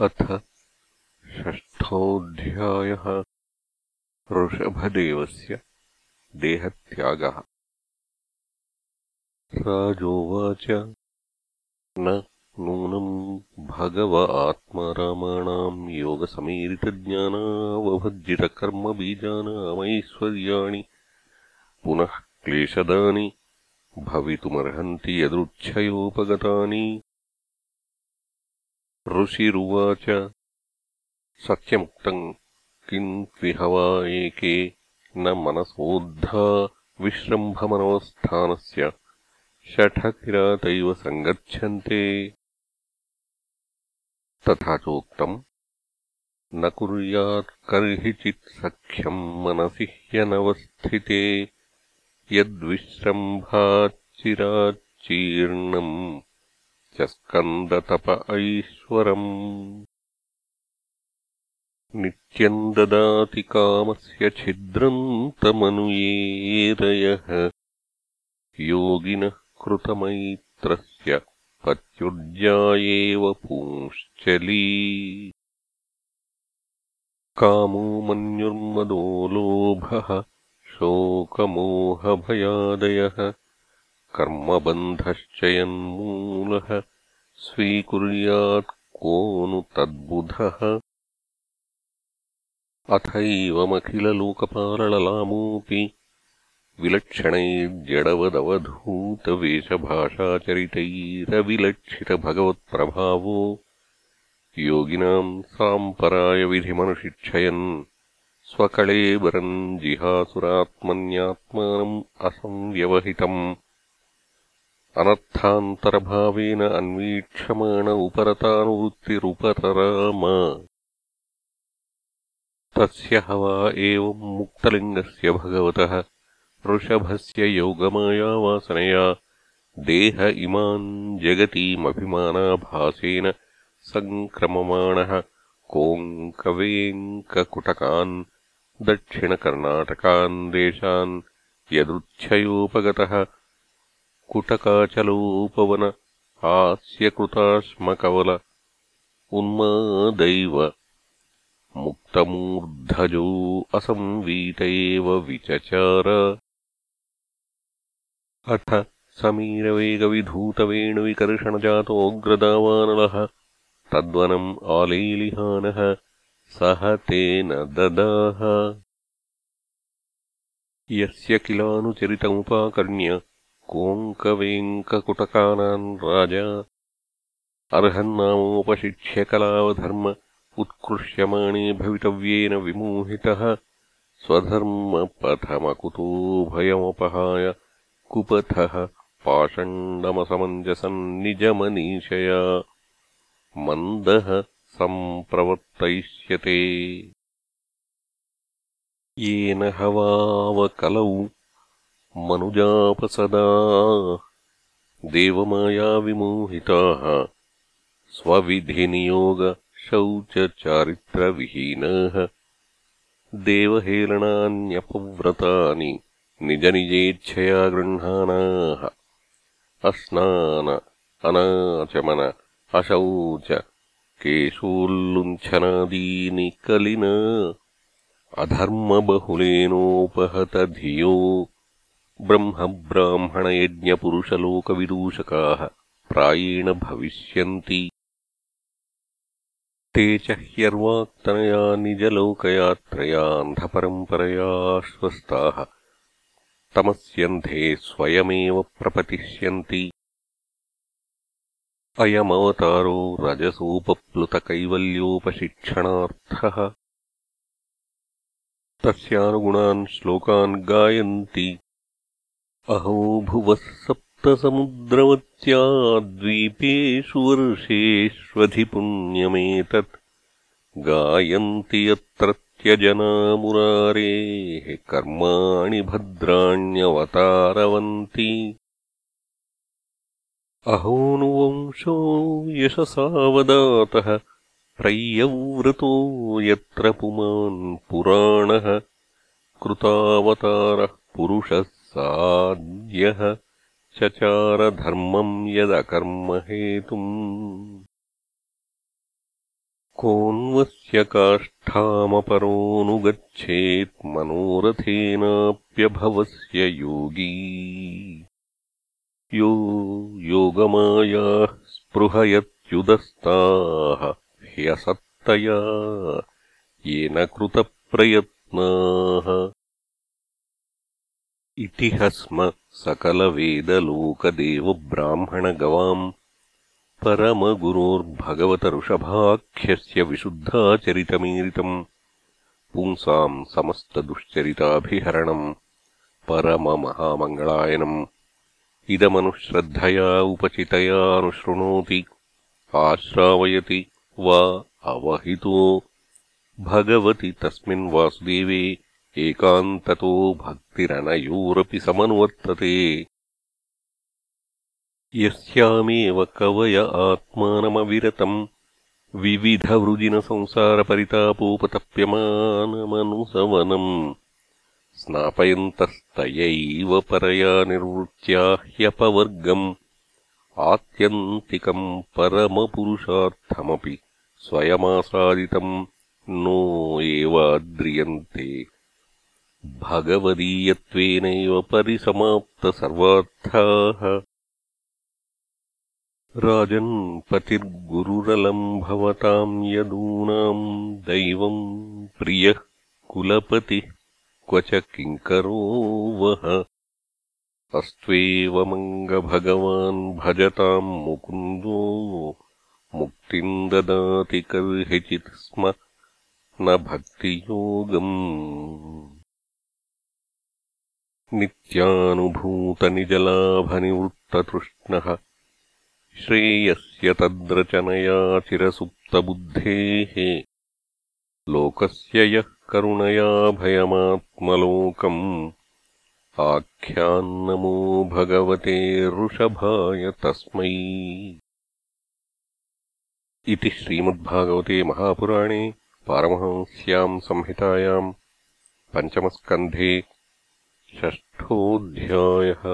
अथ षष्ठोऽध्यायः ऋषभदेवस्य देहत्यागः। राजोवाच। न नूनम् भगव आत्मारामाणाम् योगसमीरितज्ञानावभज्जितकर्मबीजानामैश्वर्याणि पुनः क्लेशदानि भवितुमर्हन्ति यदृच्छयोपगतानि ऋषिरुवाच। सत्यमुक्तम् किम् त्विहवा एके न मनसोद्धा विश्रम्भमनवस्थानस्य शठकिरातैव सङ्गच्छन्ते। तथा चोक्तम् न कुर्यात्कर्हिचित् सख्यम् मनसि ह्यनवस्थिते। यद्विश्रम्भाच्चिराच्चीर्णम् स्कन्दतप ऐश्वरम् नित्यम् ददाति कामस्य छिद्रम् तमनुयेरयः। योगिनः कृतमैत्रस्य पत्युर्जा एव पुंश्चली। कामो मन्युर्मदो लोभः शोकमोहभयादयः कर्मबन्धश्च यन्मूलः स्वीकुर्यात् को नु तद्बुधः। अथैवमखिललोकपाललामोऽपि विलक्षणैर्जडवदवधूतवेषभाषाचरितैरविलक्षितभगवत्प्रभावो योगिनाम् साम्परायविधिमनुशिक्षयन् स्वकळेबरम् जिहासुरात्मन्यात्मानम् असंव्यवहितम् अनर्थान्तरभावेन अन्वीक्षमाण उपरतानुवृत्तिरुपरराम तस्य हवा एवम् मुक्तलिङ्गस्य भगवतः वृषभस्य योगमायावासनया देह इमाम् जगतीमभिमानाभासेन सङ्क्रममाणः कोङ्कवेङ्ककुटकान् दक्षिणकर्णाटकान् देशान् यदृच्छयोपगतः कुटकाचलोपवन हास्यकृताश्मकवल उन्मादैव। मुक्तमूर्धजो असंवीत एव विचचार। अथ समीरवेगविधूतवेणुविकर्षणजातोऽग्रदावानलः तद्वनम् आलेलिहानः सह तेन ददाह यस्य किलानुचरितमुपाकर्ण्य कोङ्कवेङ्ककुटकानाम् राजा। अर्हन्नामोपशिक्ष्यकलावधर्म उत्कृष्यमाणे भवितव्येन विमोहितः। स्वधर्मपथमकुतो भयमपहाय कुपथः पाषण्डमसमञ्जसम् निजमनीषया। मन्दः सम्प्रवर्तयिष्यते। येन हवावकलौ मनुजापसदा। देवमायाविमोहिताः स्वविधिनियोगशौचचारित्रविहीनाः देवहेलनान्यपव्रतानि निजनिजेच्छया गृह्णानाः। अस्नान अनाचमन अशौच केशोल्लुञ्छनादीनि कलिना। अधर्मबहुलेनोपहतधियो ब्रह्मब्राह्मणयज्ञपुरुषलोकविदूषकाः प्रायेण भविष्यन्ति। ते च ह्यर्वाक्तनया निजलोकयात्रया अन्धपरम्परयाश्वस्ताः तमस्यन्धे स्वयमेव प्रपतिष्यन्ति। अयमवतारो रजसोपप्लुतकैवल्योपशिक्षणार्थः। तस्यानुगुणान् श्लोकान् गायन्ति अहो भुवः सप्तसमुद्रवत्या द्वीपेषु वर्षेष्वधिपुण्यमेतत्। गायन्ति यत्रत्यजना मुरारेः कर्माणि भद्राण्यवतारवन्ति। अहोनुवंशो यशसावदातः प्रय्यव्रतो यत्र पुमान् पुराणः कृतावतारः पुरुषः साद्यः चचारधर्मम् यदकर्महेतुम्। कोऽन्वस्य काष्ठामपरोऽनुगच्छेत् मनोरथेनाप्यभवस्य योगी। यो योगमायाः स्पृहयत्युदस्ताः ह्यसत्तया येन कृतप्रयत्नाः इति हस्म सकलवेदलोकदेवब्राह्मणगवाम्। परमगुरोर्भगवतऋषभाख्यस्य विशुद्धाचरितमीरितम्। पुंसाम् समस्तदुश्चरिताभिहरणम्। परममहामङ्गलायनम्। इदमनुश्रद्धया उपचितयानुशृणोति आश्रावयति वा अवहितो। भगवति तस्मिन् वासुदेवे एकान्ततो भक्तिरनयोरपि समनुवर्तते यस्यामेव कवय आत्मानमविरतम् विविधवृजिनसंसारपरितापोपतप्यमानमनुसवनम् स्नापयन्तस्तयैव परया निर्वृत्या ह्यपवर्गम् आत्यन्तिकम् परमपुरुषार्थमपि स्वयमासादितम् नो एवाद्रियन्ते भगवदीयत्वेनैव परिसमाप्तसर्वार्थाः। राजन्पतिर्गुरुरलम् भवताम् यदूनाम् दैवम् प्रियः कुलपतिः क्व च किङ्करो वः। अस्त्वेवमङ्गभगवान् भजताम् मुकुन्दो मुक्तिम् ददाति कर्हिचित् स्म। न भक्तियोगम् नित्यानुभूतनिजलाभनिवृत्ततृष्णः। श्रेयस्य तद्रचनया चिरसुप्तबुद्धेः। लोकस्य यः करुणया भयमात्मलोकम्। आख्यान्नमो भगवते ऋषभाय तस्मै। इति श्रीमद्भागवते महापुराणे पारमहंस्याम् संहितायाम् पञ्चमस्कन्धे षष्ठोऽध्यायः